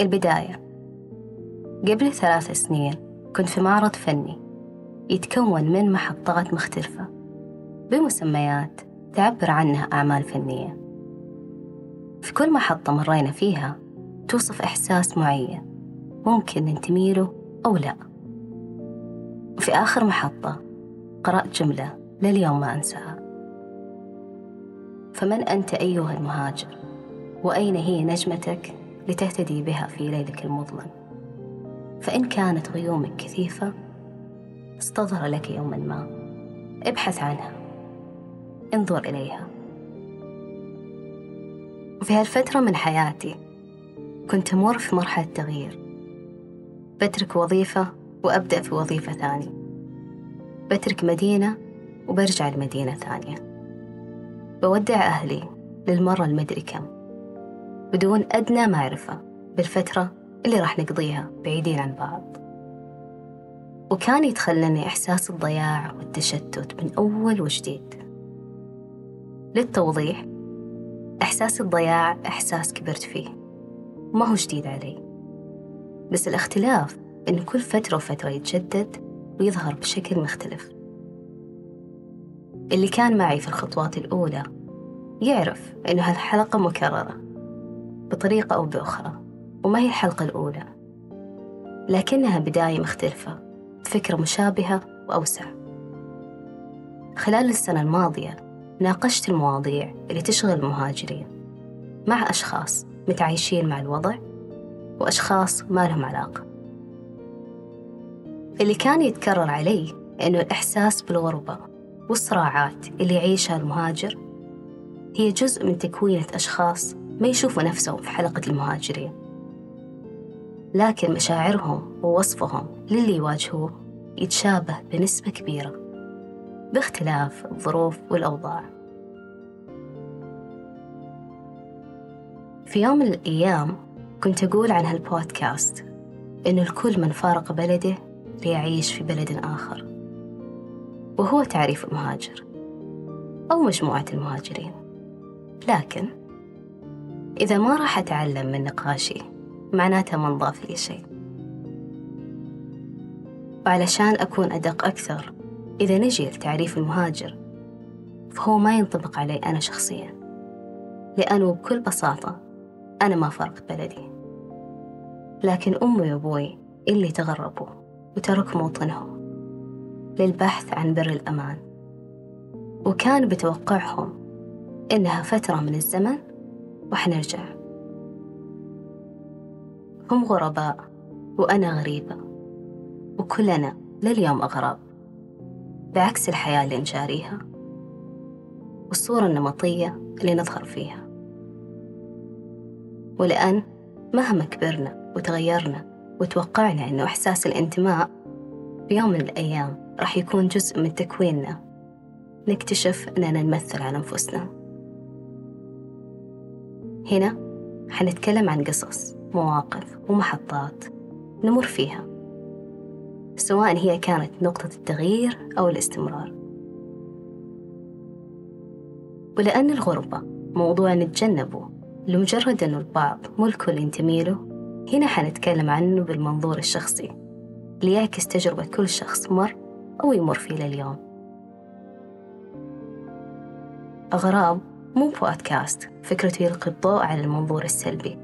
البداية. قبل ثلاث سنين كنت في معرض فني يتكون من محطات مختلفة بمسميات تعبر عنها أعمال فنية. في كل محطة مرينا فيها توصف إحساس معين ممكن ننتمي له أو لا. وفي آخر محطة قرأت جملة لليوم ما أنساها. فمن أنت أيها المهاجر؟ وأين هي نجمتك؟ لتهتدي بها في ليلك المظلم. فإن كانت غيومك كثيفة استظهر لك يوما ما. ابحث عنها. انظر إليها. وفي هالفترة من حياتي كنت أمر في مرحلة تغيير. بترك وظيفة وأبدأ في وظيفة ثانية. بترك مدينة وبرجع لمدينة ثانية. بودع أهلي للمرة المدري كم. بدون أدنى معرفة بالفترة اللي راح نقضيها بعيدين عن بعض. وكان يتخلني إحساس الضياع والتشتت من أول وجديد. للتوضيح إحساس الضياع إحساس كبرت فيه. ما هو جديد علي. بس الاختلاف إن كل فترة وفترة يتجدد ويظهر بشكل مختلف. اللي كان معي في الخطوات الأولى يعرف إن هالحلقة مكررة. بطريقة أو بأخرى وما هي الحلقة الأولى. لكنها بداية مختلفة فكرة مشابهة وأوسع. خلال السنة الماضية ناقشت المواضيع اللي تشغل المهاجرين مع أشخاص متعايشين مع الوضع وأشخاص ما لهم علاقة. اللي كان يتكرر علي إنه الإحساس بالغربة والصراعات اللي يعيشها المهاجر هي جزء من تكوينة أشخاص ما يشوفوا نفسهم في حلقة المهاجرين. لكن مشاعرهم ووصفهم للي يواجهوه يتشابه بنسبة كبيرة باختلاف الظروف والأوضاع. في يوم من الأيام كنت أقول عن هالبودكاست إن الكل من فارق بلده ليعيش في بلد آخر وهو تعريف المهاجر أو مجموعة المهاجرين. لكن إذا ما راح أتعلم من نقاشي معناتها ما انضاف لي شيء. وعلشان أكون أدق أكثر إذا نجي لتعريف المهاجر فهو ما ينطبق علي أنا شخصيا. لأنه بكل بساطة أنا ما فرقت بلدي. لكن أمي وأبوي اللي تغربوا وتركوا موطنهم للبحث عن بر الأمان. وكان بتوقعهم إنها فترة من الزمن وحنرجع هم غرباء وأنا غريبة. وكلنا لليوم أغراب. بعكس الحياة اللي نجاريها والصورة النمطية اللي نظهر فيها. ولأن مهما كبرنا وتغيرنا وتوقعنا إنه إحساس الانتماء بيوم من الأيام راح يكون جزء من تكويننا. نكتشف أننا نمثل على أنفسنا. هنا حنتكلم عن قصص مواقف ومحطات نمر فيها سواء هي كانت نقطة التغيير أو الاستمرار. ولأن الغربة موضوع نتجنبه لمجرد أنه البعض مو الكل ينتمي له هنا حنتكلم عنه بالمنظور الشخصي ليعكس تجربة كل شخص مر أو يمر فيه لليوم. أغراب مو بودكاست فكرته يلقي الضوء على المنظور السلبي.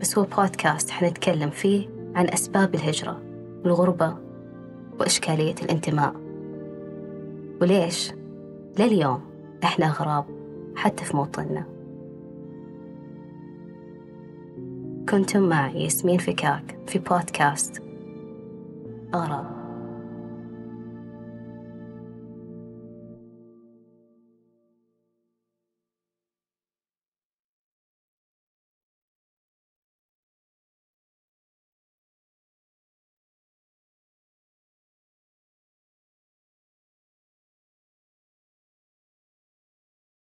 بس هو بودكاست حنتكلم فيه عن أسباب الهجرة والغربة وإشكالية الانتماء. وليش؟ لليوم إحنا أغراب حتى في موطننا. كنتم معي ياسمين فكاك في بودكاست أغراب